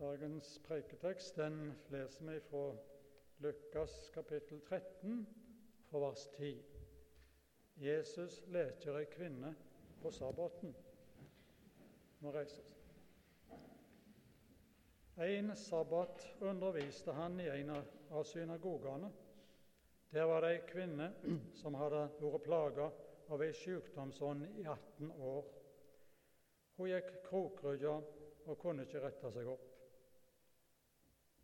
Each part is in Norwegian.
Dagens preiketekst den leser vi fra Lukas kapittel 13, fra vers 10. Jesus leker ei kvinne på sabbaten. Må reises. En sabbat underviste han i en av synagogene. Der var det ei kvinne som hadde vært plaga av ei sykdomsånd i 18 år. Hun gikk krokrygga og kunne ikke rette seg opp.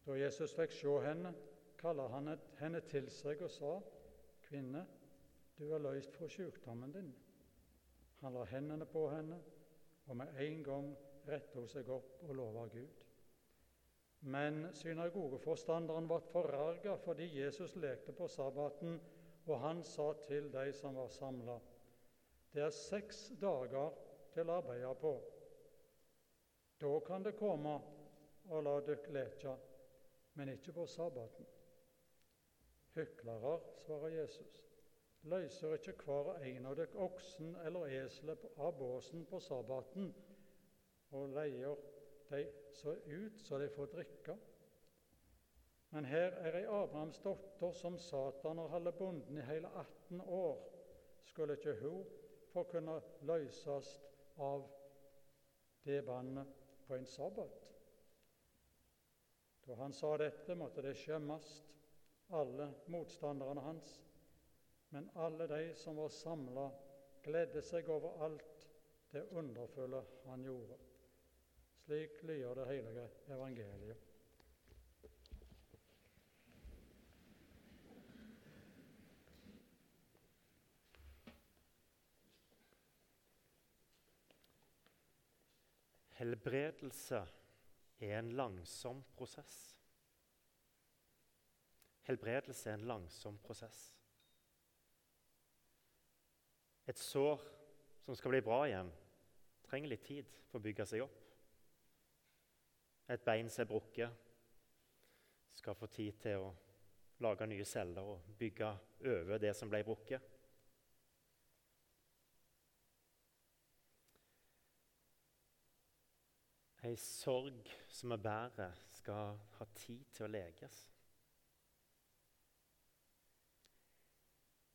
Da Jesus fikk se henne, kalte han henne til seg og sa, 'Kvinne, du er løst fra sykdommen din.' Han la hendene på henne, og med en gang rettet hun seg opp og lova Gud. Men synagogeforstanderen ble forarga fordi Jesus lekte på sabbaten, og han sa til de som var samla, det er seks dager til å arbeide på. Da kan det komme og la dere leke men ikke på sabbaten. Hyklere, svarer Jesus, løser ikke hver en av dere oksen eller eselet av båsen på sabbaten og leier de så ut så de får drikke? Men her er ei Abrahams datter som Satan har holdt bonden i hele 18 år. Skulle ikke hun få kunne løses av det bandet på en sabbat? Da han sa dette, måtte det skjemmes, alle motstanderne hans. Men alle de som var samla, gledde seg over alt det underfulle han gjorde. Slik lyder det hellige evangeliet. Helbredelse er en langsom prosess. Helbredelse er en langsom prosess. Et sår som skal bli bra igjen, trenger litt tid for å bygge seg opp. Et bein som er brukket, skal få tid til å lage nye celler og bygge over det som ble brukket. Ei sorg som vi bærer, skal ha tid til å leges.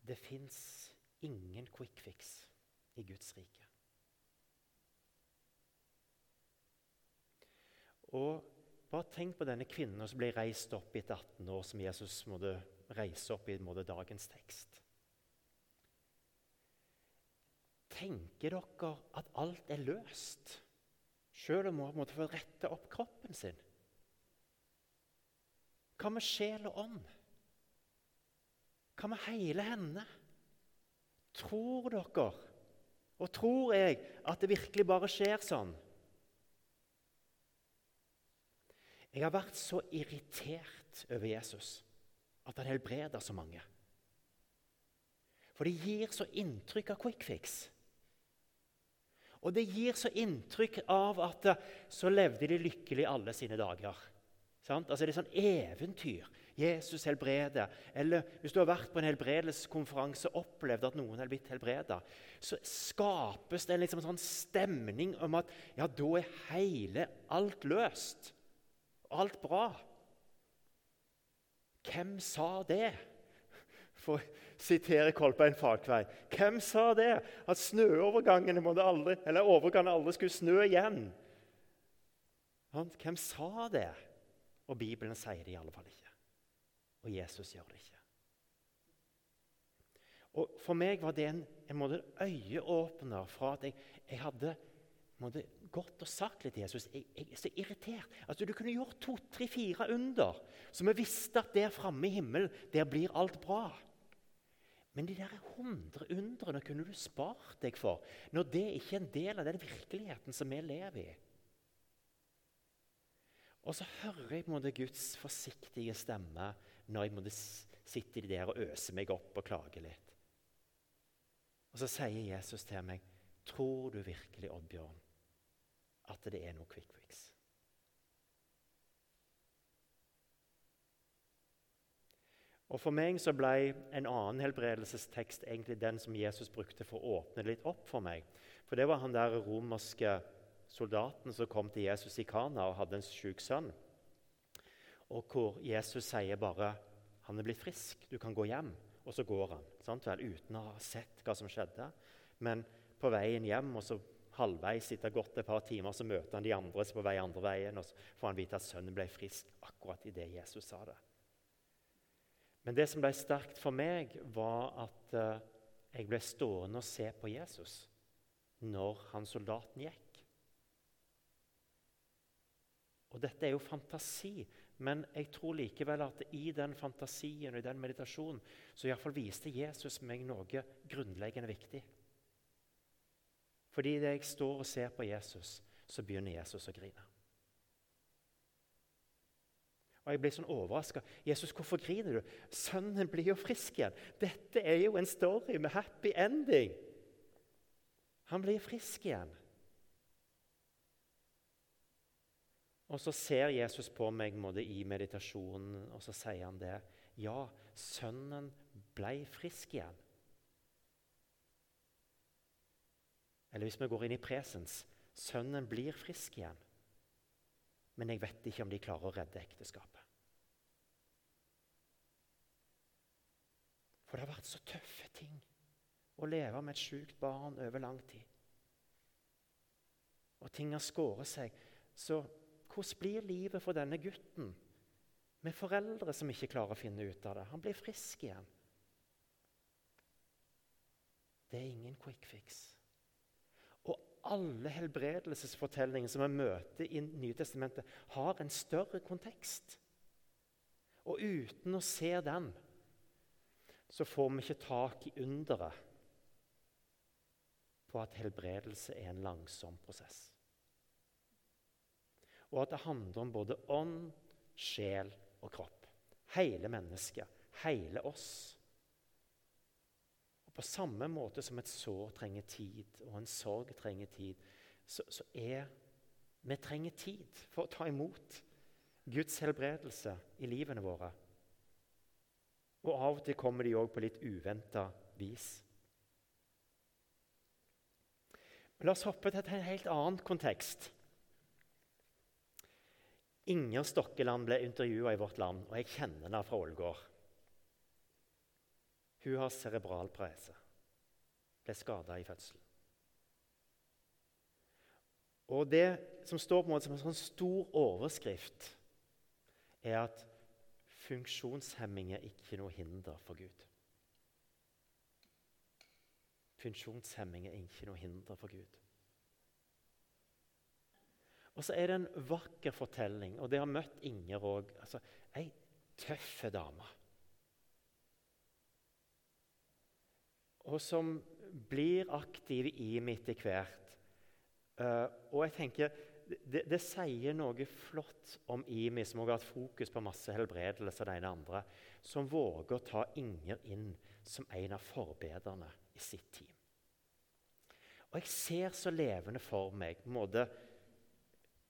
Det fins ingen quick fix i Guds rike. Og Bare tenk på denne kvinnen som ble reist opp etter 18 år, som Jesus måtte reise opp i måte, dagens tekst. Tenker dere at alt er løst? Sjøl om hun måtte få rette opp kroppen sin. Hva med sjel og ånd? Hva med hele henne? Tror dere, og tror jeg, at det virkelig bare skjer sånn? Jeg har vært så irritert over Jesus at han helbreder så mange. For det gir så inntrykk av quick fix. Og det gir så inntrykk av at eh, så levde de lykkelig alle sine dager. Sant? Altså Det er sånn eventyr. Jesus helbreder. Eller hvis du har vært på en helbredelseskonferanse og opplevd at noen er blitt helbreda, så skapes det en liksom sånn stemning om at ja, da er hele alt løst. Alt bra. Hvem sa det? For å sitere Kolbein Fagvei. Hvem sa det? At snøovergangene aldri, eller overgangene aldri skulle snø igjen? Hvem sa det? Og Bibelen sier det i alle fall ikke. Og Jesus gjør det ikke. Og For meg var det en, en øyeåpner fra at jeg, jeg hadde måtte, gått og sagt litt til Jesus jeg, jeg er så irritert. Altså, du kunne gjort to, tre, fire under, så vi visste at der framme i himmelen der blir alt bra. Men de der hundre undrene kunne du spart deg for, når det ikke er en del av den virkeligheten som vi lever i. Og så hører jeg på en måte Guds forsiktige stemme når jeg måtte sitte der og øse meg opp og klage litt. Og så sier Jesus til meg, 'Tror du virkelig, Oddbjørn, at det er noe quick fix?' Og For meg så ble en annen helbredelsestekst egentlig den som Jesus brukte for å åpne litt opp for meg. For det var han der romerske soldaten som kom til Jesus i Kana og hadde en syk sønn. Og hvor Jesus sier bare 'Han er blitt frisk, du kan gå hjem.' Og så går han, sant vel, uten å ha sett hva som skjedde. Men på veien hjem og så halvveis etter godt et par timer så møter han de andre som på vei andre veien, og så får han vite at sønnen ble frisk akkurat idet Jesus sa det. Men det som ble sterkt for meg, var at uh, jeg ble stående og se på Jesus når han soldaten gikk. Og Dette er jo fantasi, men jeg tror likevel at i den fantasien og i den meditasjonen så i fall viste Jesus meg noe grunnleggende viktig. Fordi idet jeg står og ser på Jesus, så begynner Jesus å grine. Og Jeg blir sånn overraska. 'Jesus, hvorfor griner du?' 'Sønnen blir jo frisk igjen.' Dette er jo en story med happy ending. Han blir frisk igjen. Og så ser Jesus på meg måtte, i meditasjonen, og så sier han det. Ja, sønnen ble frisk igjen. Eller hvis vi går inn i presens sønnen blir frisk igjen. Men jeg vet ikke om de klarer å redde ekteskapet. For det har vært så tøffe ting å leve med et sjukt barn over lang tid. Og ting har skåret seg. Så hvordan blir livet for denne gutten med foreldre som ikke klarer å finne ut av det? Han blir frisk igjen. Det er ingen quick fix. Alle helbredelsesfortellinger som vi møter i Nytestamentet, har en større kontekst. Og uten å se den så får vi ikke tak i underet på at helbredelse er en langsom prosess og at det handler om både ånd, sjel og kropp. Hele mennesket. Hele oss. Og På samme måte som et sår trenger tid, og en sorg trenger tid, så, så er vi trenger tid for å ta imot Guds helbredelse i livene våre. Og av og til kommer de òg på litt uventa vis. Men la oss hoppe til en helt annen kontekst. Inger Stokkeland ble intervjua i Vårt Land, og jeg kjenner henne fra Ålgård. Hun har cerebral parese. Ble skada i fødselen. Og Det som står på en måte som en sånn stor overskrift, er at funksjonshemming er ikke noe hinder for Gud. Funksjonshemming er ikke noe hinder for Gud. Og så er det en vakker fortelling, og det har møtt Inger òg. Altså, ei tøffe dame. Og som blir aktiv i meg etter hvert. Uh, og jeg tenker, det, det, sier noe flott om Imi, som har hatt fokus på masse helbredelse det ene andre, som våger å ta Inger inn som en av forbedrerne i sitt team. Og Jeg ser så levende for meg måte,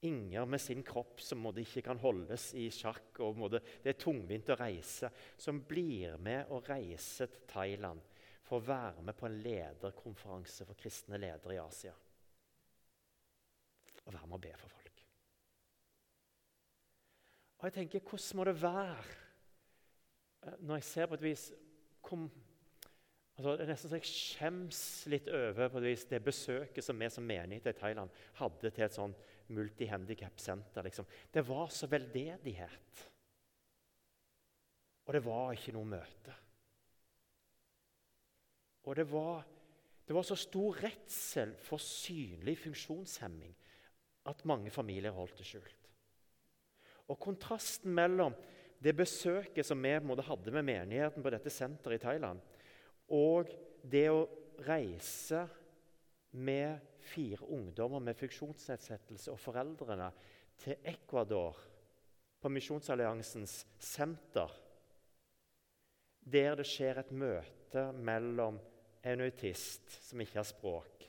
Inger med sin kropp som måte, ikke kan holdes i sjakk, og måte, det er tungvint å reise, som blir med å reise til Thailand for å være med på en lederkonferanse for kristne ledere i Asia. Og være med å be for folk. Og jeg tenker, Hvordan må det være eh, når jeg ser på et vis kom, altså, Det er nesten så jeg skjems litt over på et vis, det besøket som vi som menighet i Thailand hadde til et sånn multihandikap-senter. Liksom. Det var så veldedighet. Og det var ikke noe møte. Og det var, det var så stor redsel for synlig funksjonshemming at mange familier holdt det skjult. Og Kontrasten mellom det besøket som vi hadde med menigheten på dette senteret i Thailand, og det å reise med fire ungdommer med funksjonsnedsettelse og foreldrene til Ecuador, på Misjonsalliansens senter, der det skjer et møte mellom en autist som ikke har språk,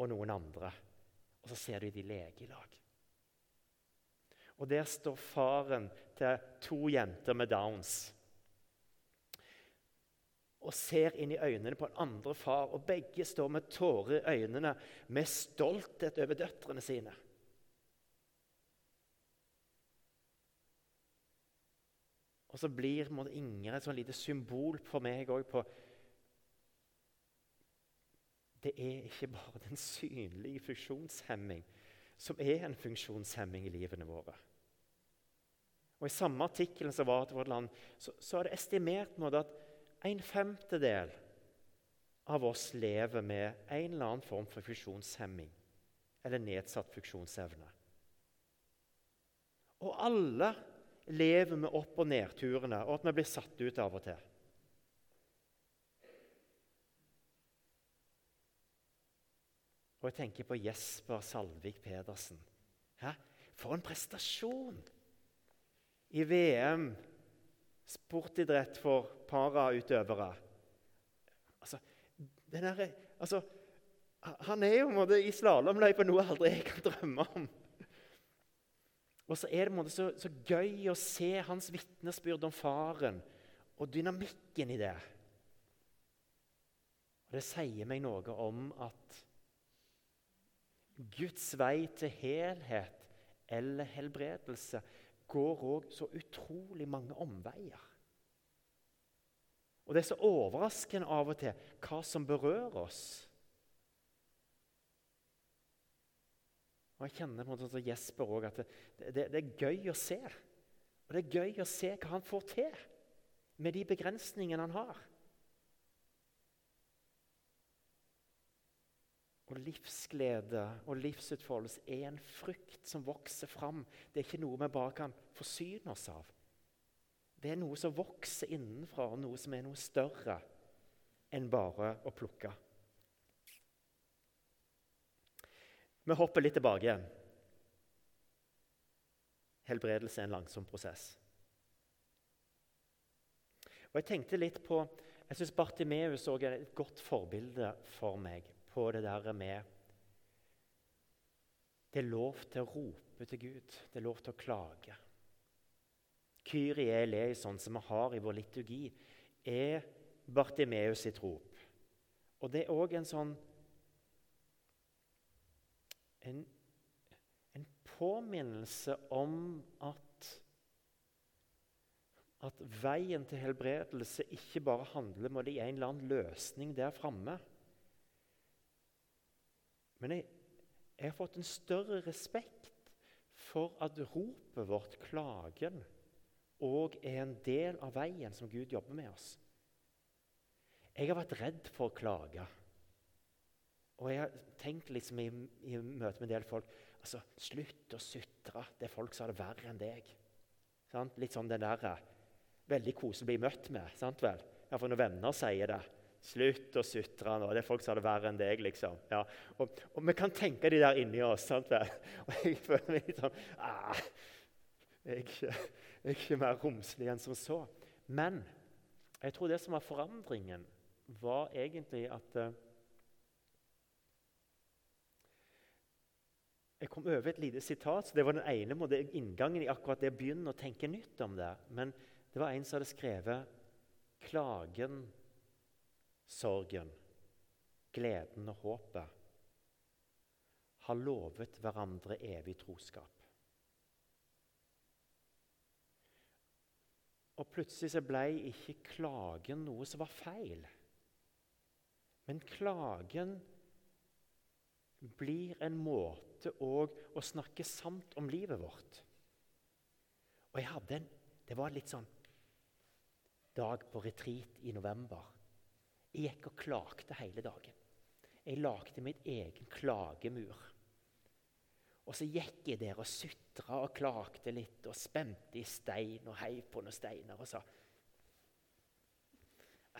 og noen andre. Og så ser du de leger i lag. Og der står faren til to jenter med Downs. og ser inn i øynene på en andre far, og begge står med tårer i øynene, med stolthet over døtrene sine. Og så blir Inger et sånn lite symbol for meg òg på Det er ikke bare den synlige funksjonshemming som er en funksjonshemming i livene våre. Og I samme artikkel som var til vårt land, så, så er det estimert at en femtedel av oss lever med en eller annen form for funksjonshemming eller nedsatt funksjonsevne. Og alle lever med opp- og nedturene, og at vi blir satt ut av og til. Og jeg tenker på Jesper Salvik Pedersen. Hæ? For en prestasjon! I VM sportidrett for parautøvere. Altså, der, altså, han er jo i slalåmløypa noe aldri jeg kan drømme om. Og så er det måte, så, så, gøy å se hans vitnesbyrd om faren og dynamikken i det. Og Det sier meg noe om at Guds vei til helhet eller helbredelse går òg så utrolig mange omveier. Og det er så overraskende av og til hva som berører oss. Og Jeg kjenner på en måte Jesper òg at det, det, det, er gøy å se. Og det er gøy å se hva han får til med de begrensningene han har. Og livsglede og livsutfoldelse er en frykt som vokser fram. Det er ikke noe vi bare kan forsyne oss av. Det er noe som vokser innenfra, og noe som er noe større enn bare å plukke. Vi hopper litt tilbake igjen. Helbredelse er en langsom prosess. Og Jeg tenkte litt på, jeg syns Bartimeus er et godt forbilde for meg på det der med Det er lov til å rope til Gud. Det er lov til å klage. Kyrie eleison, som vi har i vår liturgi, er Bartimeus sitt rop. Og det er òg en sånn en, en, påminnelse om at at veien til helbredelse ikke bare handler om det er en eller annen løsning der framme. Men jeg, jeg, har fått en større respekt for at ropet vårt, klagen, òg er en del av veien som Gud jobber med oss. Jeg har vært redd for å klage. Og jeg har tenkt liksom i, i møte med en del folk altså, Slutt å sutre. Det er folk som har det verre enn deg. Sant? Litt sånn den der Veldig koselig å bli møtt med. sant vel? Iallfall når venner sier det. Slutt å sutre nå. Det er folk som har det verre enn deg. liksom. Ja. Og, og, vi kan tenke de der inni oss. sant vel? Og jeg føler meg litt sånn ah, jeg, jeg er ikke mer romslig enn som så. Men jeg tror det som var forandringen, var egentlig at Jeg kom over et lite sitat. så Det var den ene måten, inngangen i akkurat det å begynne å tenke nytt om det. Men det var en som hadde skrevet 'Klagen sorgen, gleden og håpet har lovet hverandre evig troskap. Og plutselig så ble ikke klagen noe som var feil. Men klagen blir en måte å snakke sant om livet vårt. Og jeg hadde en Det var litt sånn dag på retreat i november. Jeg gikk og klagde hele dagen. Jeg lagde mitt egen klagemur. Og så gikk jeg der og sutra og klagde litt og spente i stein og heiv på noen steiner og sa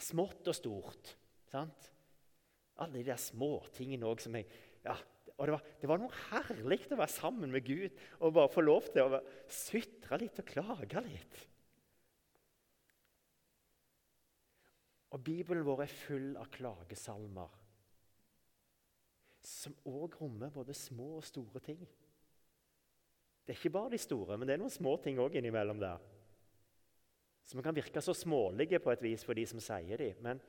Smått og stort. sant? Alle de der småtingene òg som jeg ja, og det var, det var, noe herlig å være sammen med Gud og bare få lov til å sutre litt og klage litt. Og Bibelen vår er full av klagesalmer som òg rommer både små og store ting. Det er ikke bare de store, men det er noen små ting òg innimellom der. Som kan virke så smålige på et vis for de som sier de, Men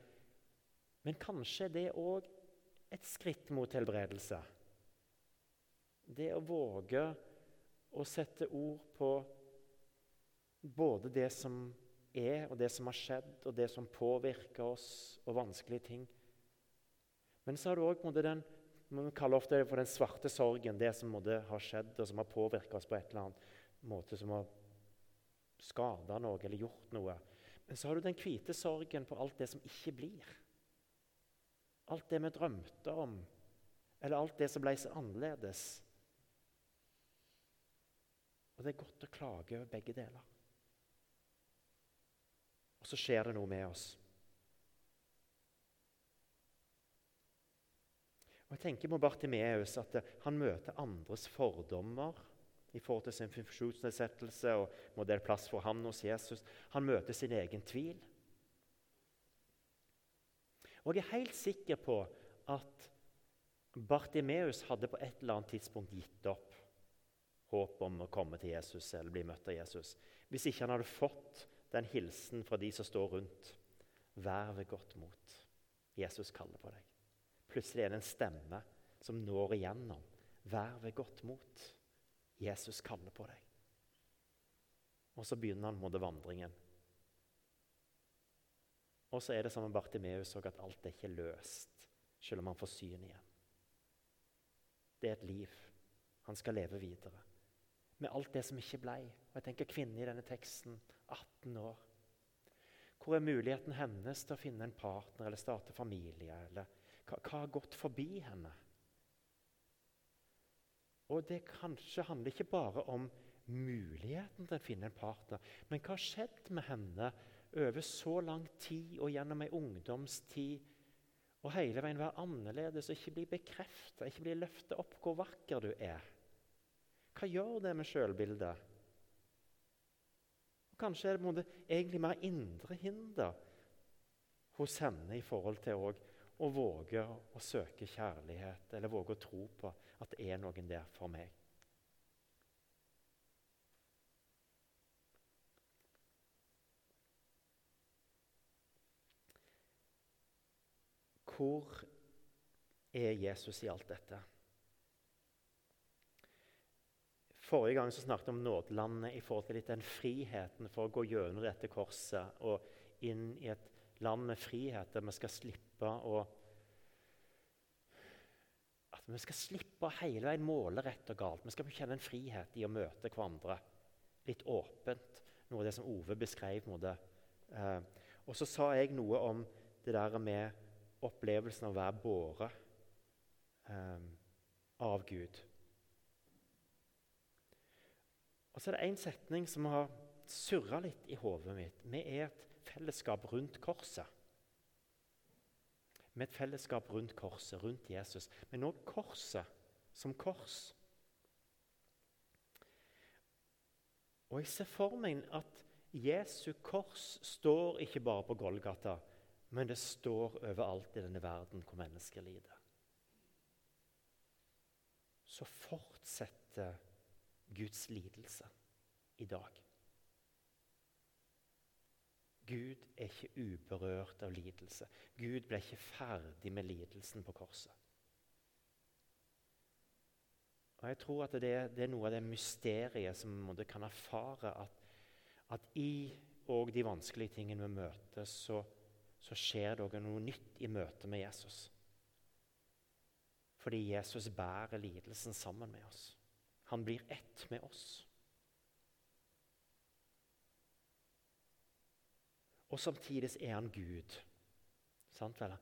Men kanskje det er òg et skritt mot helbredelse. Det å våge å sette ord på både det som er, og det som har skjedd, og det som påvirker oss, og vanskelige ting. Men så har du òg den man kaller ofte det for den svarte sorgen, det som måtte ha skjedd, og som har påvirka oss på et eller annet måte, som har skada noe eller gjort noe. Men så har du den hvite sorgen på alt det som ikke blir. Alt det vi drømte om, eller alt det som ble så annerledes. Og det er godt å klage over begge deler. Og så skjer det noe med oss. Og jeg tenker på Bartimeus at Han møter andres fordommer i forhold til sin funksjonsnedsettelse og må det være plass for ham hos Jesus. Han møter sin egen tvil. Og jeg er helt sikker på at Bartimeus hadde på et eller annet tidspunkt gitt opp håp om å komme til Jesus eller bli møtt av Jesus. Hvis ikke han hadde fått den hilsen fra de som står rundt. Vær ved godt mot. Jesus kaller på deg. Plutselig er det en stemme som når igjennom. Vær ved godt mot. Jesus kaller på deg. Og så begynner han mot vandringen. Og så er det som med Bartimeus at alt er ikke løst, selv om han får syn igjen. Det er et liv. Han skal leve videre. Med alt det som ikke ble. Og jeg tenker kvinnen i denne teksten, 18 år. Hvor er muligheten hennes til å finne en partner eller starte familie? Eller hva, hva har gått forbi henne? Og det kanskje handler ikke bare om muligheten til å finne en partner, men hva har skjedd med henne over så lang tid og gjennom ei ungdomstid? Og hele veien være annerledes og ikke bli bekrefta, ikke bli løfta opp hvor vakker du er. Hva gjør det med sjølbildet? Kanskje er det egentlig mer indre hinder hos henne i forhold til å våge å søke kjærlighet, eller våge å tro på at det er noen der for meg. Hvor er Jesus i alt dette? Forrige gang så snakket vi om nådelandet i forhold til litt den friheten for å gå gjennom dette korset og inn i et land med frihet der vi skal slippe å at vi skal slippe å hele veien måle rett og galt. Vi skal kjenne en frihet i å møte hverandre litt åpent. Noe av det som Ove beskrev. Eh, og så sa jeg noe om det der med opplevelsen av å være båret eh, av Gud. Og så er det én setning som har surra litt i hodet mitt. Vi er et fellesskap rundt korset med et fellesskap rundt korset, rundt Jesus, men òg korset som kors. Og Jeg ser for meg at Jesu kors står ikke bare på Golgata, men det står overalt i denne verden hvor mennesker lider. Så fortsetter Guds lidelse i dag. Gud er ikke uberørt av lidelse. Gud ble ikke ferdig med lidelsen på korset. Og Jeg tror at det, det er noe av det mysteriet som vi kan erfare. At, at i og de vanskelige tingene vi møter, så, så skjer det også noe nytt i møte med Jesus. Fordi Jesus bærer lidelsen sammen med oss. Han blir ett med oss. Og samtidig er han Gud. Sant vel?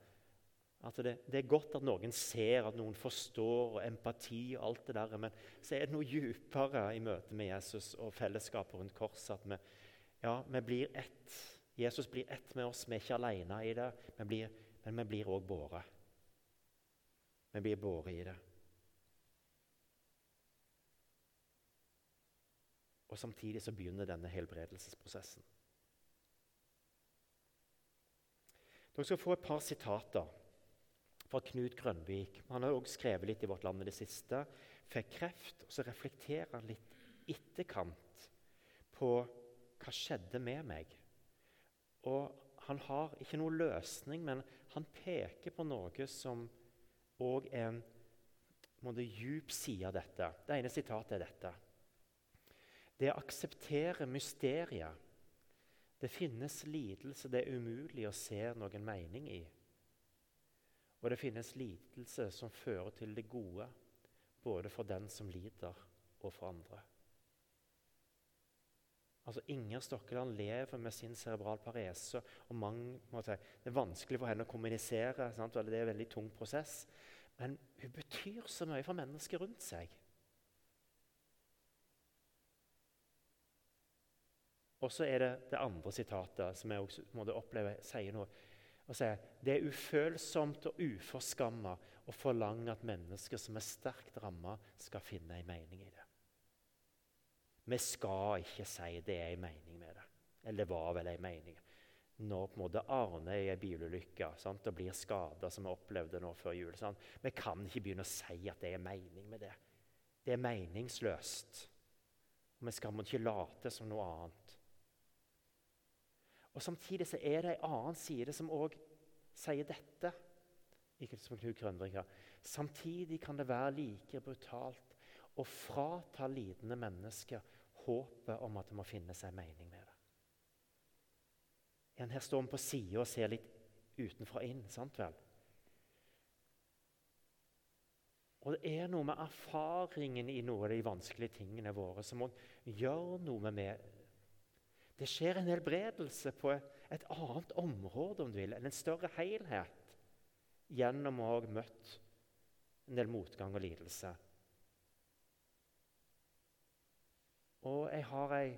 At det, det, er godt at noen ser, at noen forstår, og empati og alt det der, men så er det noe djupere i møte med Jesus og fellesskapet rundt korset. At vi, ja, vi blir ett. Jesus blir ett med oss. Vi er ikke alene i det, men, blir, men vi blir òg båret. Vi blir båret i det. Og Samtidig så begynner denne helbredelsesprosessen. Dere skal få et par sitater fra Knut Grønvik. Han har også skrevet litt i Vårt Land i det siste. Fikk kreft, og så reflekterer han litt etterkant på hva skjedde med meg. Og han har ikke noen løsning, men han peker på noe som òg er en måte, djup side av dette. Det ene sitatet er dette. Det å akseptere mysteriet. Det finnes lidelse det er umulig å se noen mening i. Og det finnes lidelse som fører til det gode, både for den som lider, og for andre. Altså Inger Stokkeland lever med sin cerebral parese. og mange, si, Det er vanskelig for henne å kommunisere. Sant? det er en veldig tung prosess. Men hun betyr så mye for mennesker rundt seg. Og så er det det andre sitatet som jeg også måtte oppleve sier noe. Og sier, det er ufølsomt og uforskamma å forlange at mennesker som er sterkt ramma, skal finne en mening i det. Vi skal ikke si det er en mening med det. Eller det var vel en mening. Når på en måte Arne er i en bilulykke og blir skada, som vi opplevde nå før jul sant? Vi kan ikke begynne å si at det er mening med det. Det er meningsløst. Og vi skal ikke late som noe annet. Og Samtidig så er det en annen side som òg sier dette. Samtidig kan det være like brutalt å frata lidende mennesker håpet om at det må finne seg mening med det. En her står vi på sida og ser litt utenfra inn. sant vel? Og Det er noe med erfaringen i noen av de vanskelige tingene våre som òg gjør noe med Det skjer en helbredelse på et annet område om du vil, en større helhet, gjennom å ha møtt en del motgang og lidelse. Og jeg har ei,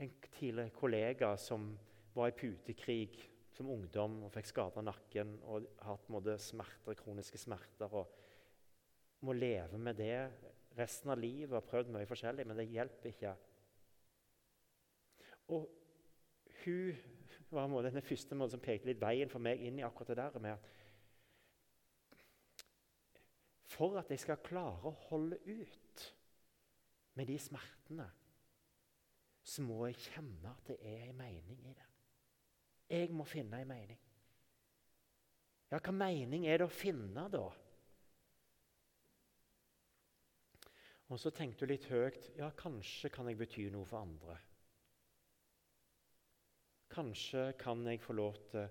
en tidligere kollega som var i putekrig som ungdom og fikk skada nakken og hatt måte, smerter, kroniske smerter. og Må leve med det resten av livet. Har prøvd mye forskjellig, men det hjelper ikke. Og hun var måte, den første måten som pekte litt veien for meg inn i akkurat det der med at For at jeg skal klare å holde ut med de smertene, så må jeg kjenne at det er en mening i det. Jeg må finne en mening. Ja, hva mening er det å finne, da? Og så tenkte du litt høyt ja, kanskje kan jeg bety noe for andre. Kanskje kan jeg få lov til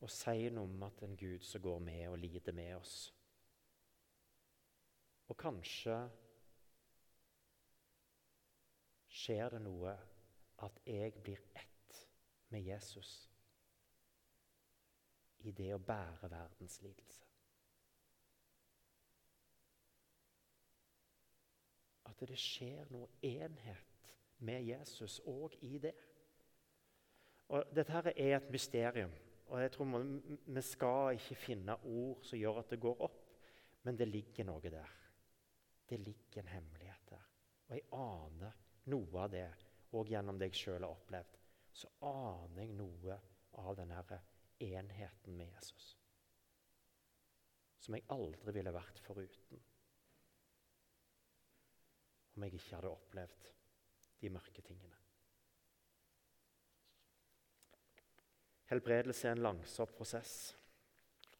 å si noe om at en Gud som går med og lider med oss. Og kanskje skjer det noe at jeg blir ett med Jesus i det å bære verdens lidelse. At det skjer noe enhet med Jesus òg i det. Og Dette her er et mysterium. og jeg tror Vi skal ikke finne ord som gjør at det går opp, men det ligger noe der. Det ligger en hemmelighet der. Og jeg aner noe av det, og gjennom det jeg sjøl har opplevd, så aner jeg noe av denne enheten med Jesus. Som jeg aldri ville vært foruten om jeg ikke hadde opplevd de mørke tingene. Helbredelse er en langsom prosess,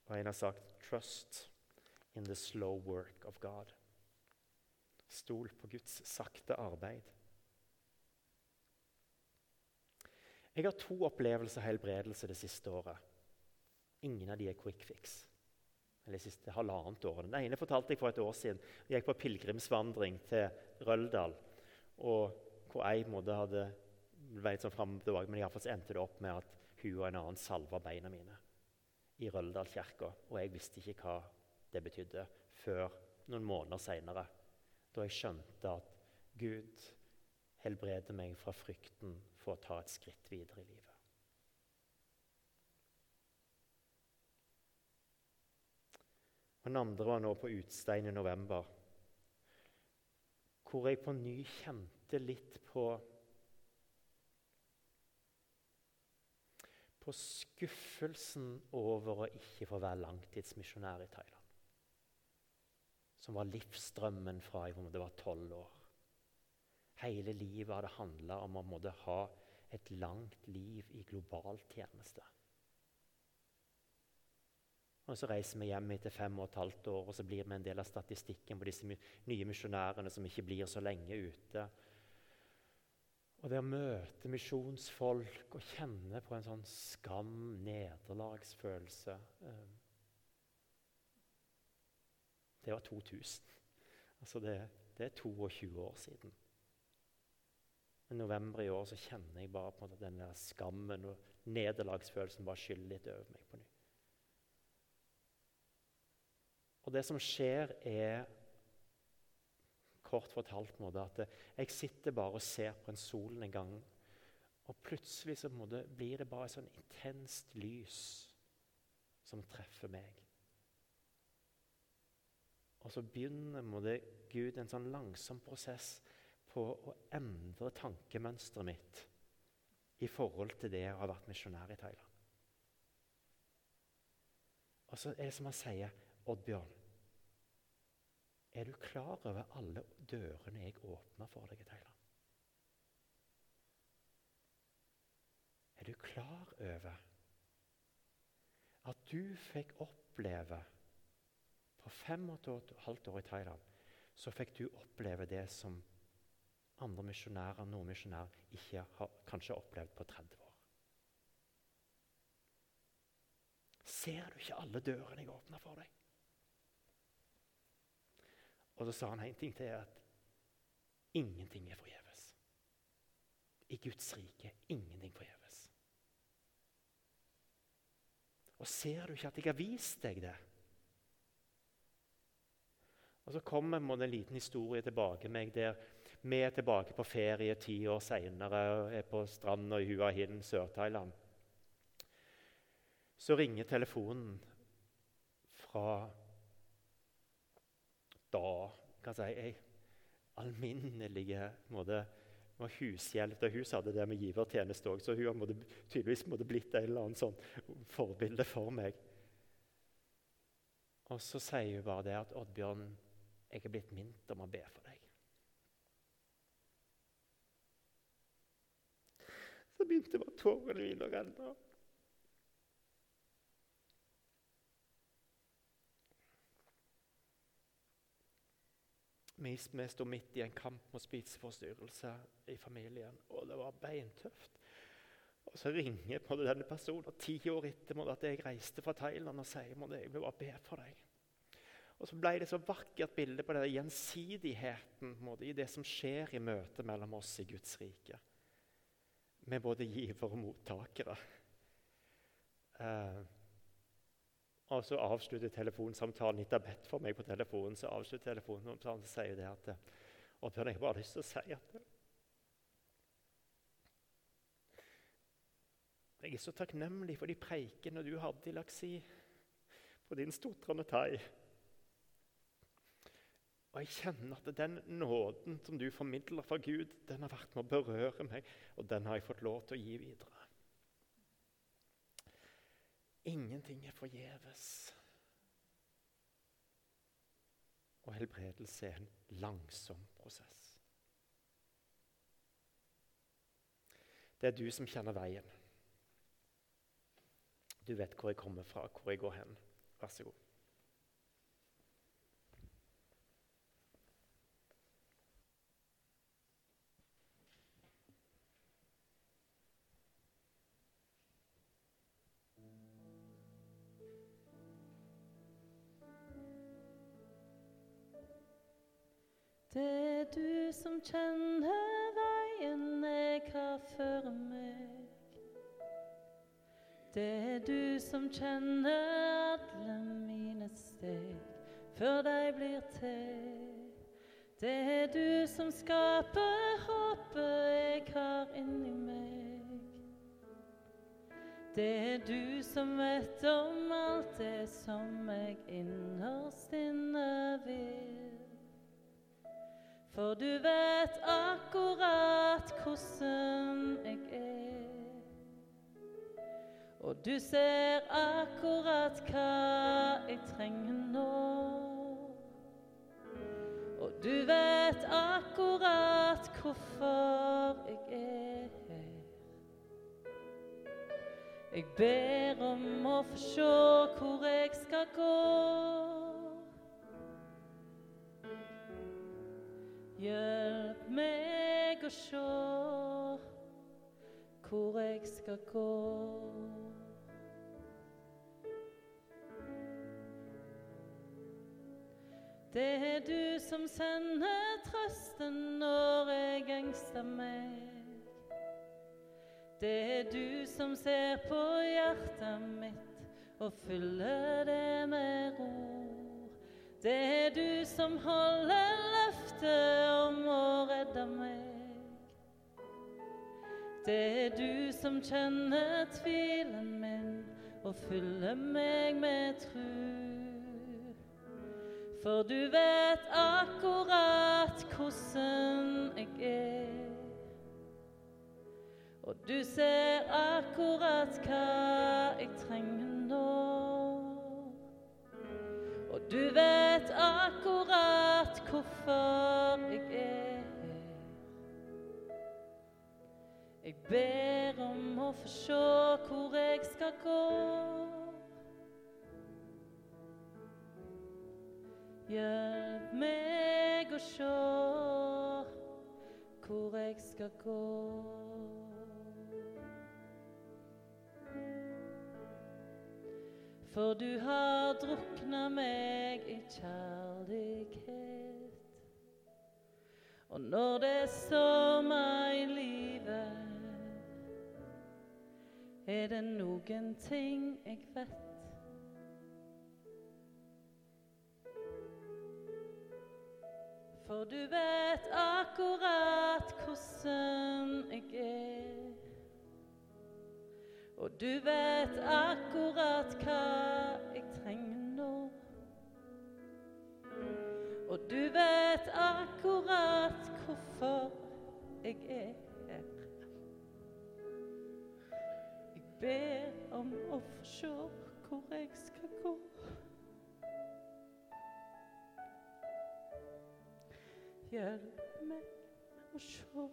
og en har sagt 'trust in the slow work of God'. Stol på Guds sakte arbeid. Jeg har to opplevelser av helbredelse det siste året. Ingen av de er quick fix. Eller det siste halvannet året. Den ene fortalte jeg for et år siden. Jeg gikk på pilegrimsvandring til Røldal. og hvor jeg måtte hadde veit sånn fram og tilbake, Men iallfall endte det opp med at hun og en annen salva beina mine i Røldal kirke. Og jeg visste ikke hva det betydde før noen måneder seinere, da jeg skjønte at Gud helbreder meg fra frykten for å ta et skritt videre i livet. Den andre var nå på Utstein i november, hvor jeg på ny kjente litt på På skuffelsen over å ikke få være langtidsmisjonær i Thailand. Som var livsdrømmen fra jeg var tolv år. Hele livet hadde handla om å måtte ha et langt liv i global tjeneste. Og Så reiser vi hjem etter fem og et halvt år, og så blir vi en del av statistikken på disse nye misjonærene som ikke blir så lenge ute. Og det å møte misjonsfolk og kjenne på en sånn skam, nederlagsfølelse eh, Det var 2000. Altså det, det er 22 år siden. I november i år så kjenner jeg bare på en den der skammen og nederlagsfølelsen bare skyller litt over meg på nytt. Og det som skjer, er kort fortalt måte, at jeg sitter bare og ser på en solen en gang, og plutselig så måte, blir det bare et sånn intenst lys som treffer meg. Og så begynner måte, Gud en sånn langsom prosess på å endre tankemønsteret mitt i forhold til det å ha vært misjonær i Thailand. Og så er det som han sier, Oddbjørn Er du klar over alle dørene jeg åpner for deg i Thailand? Er du klar over at du fikk oppleve På fem og et halvt år i Thailand så fikk du oppleve det som andre misjonærer, noen misjonærer, ikke har kanskje opplevd på 30 år. Ser du ikke alle dørene jeg åpner for deg? Og så sa han en ting til at ingenting er forgjeves. I Guds rike ingenting forgjeves. Og ser du ikke at jeg har vist deg det? Og Så kommer en liten historie tilbake meg der vi er tilbake på ferie ti år seinere og er på stranda i Hua Hin, Sør-Thailand. Så ringer telefonen fra da kan si, ei alminnelig måte, hushjelp. Hun hadde det med givertjeneste òg, så hun har tydeligvis måtte blitt en eller annen sånn forbilde for meg. Og så sier hun bare det at Oddbjørn, jeg er blitt minnet om å be for deg. Så begynte bare tårene mine å renne. Vi, vi sto midt i en kamp mot spiseforstyrrelse i familien, og det var beintøft. Og Så ringer på denne personen ti år etter at jeg reiste fra Thailand og sier at jeg vil bare be for deg. Og Så ble det så vakkert bilde på den gjensidigheten måtte, i det som skjer i møtet mellom oss i Guds rike med både giver og mottakere. Eh, og så avslutter telefonsamtalen etter bedt for meg på telefonen. så avslutter telefonsamtalen, så sier det at og Bjørn, jeg har bare lyst til å si at Jeg er så takknemlig for de preikene du hadde i Laksi på din stotrende thai. Og jeg kjenner at den nåden som du formidler fra Gud, den har vært med å berøre meg, og den har jeg fått lov til å gi videre. Ingenting er forgjeves. Og helbredelse er en langsom prosess. Det er du som kjenner veien. Du vet hvor jeg kommer fra, hvor jeg går hen. Vær så god. Du som kjenner veien jeg har for meg. Det er du som kjenner alle mine steg før de blir til. Det er du som skaper håpet jeg har inni meg. Det er du som vet om alt det som jeg innerst inne. For du vet akkurat hvordan jeg er. Og du ser akkurat hva jeg trenger nå. Og du vet akkurat hvorfor jeg er her. Jeg ber om å få se hvor jeg skal gå. Hjelp meg å se hvor jeg skal gå. Det er du som sender trøsten når jeg engster meg. Det er du som ser på hjertet mitt og fyller det med ro. Det er du som holder løftet om å redde meg. Det er du som kjenner tvilen min og fyller meg med tru. For du vet akkurat hvordan jeg er. Og du ser akkurat hva jeg trenger nå. Du vet akkurat hvorfor jeg er her. Jeg ber om å få se hvor jeg skal gå. Hjelp meg å se hvor jeg skal gå. For du har drukna meg i kjærlighet. Og når det er sommer i livet, er det noen ting jeg vet. For du vet akkurat hvordan jeg er. Du vet akkurat hva jeg trenger nå. Og du vet akkurat hvorfor jeg er her. Jeg ber om å få se hvor jeg skal gå. Hjelp meg å se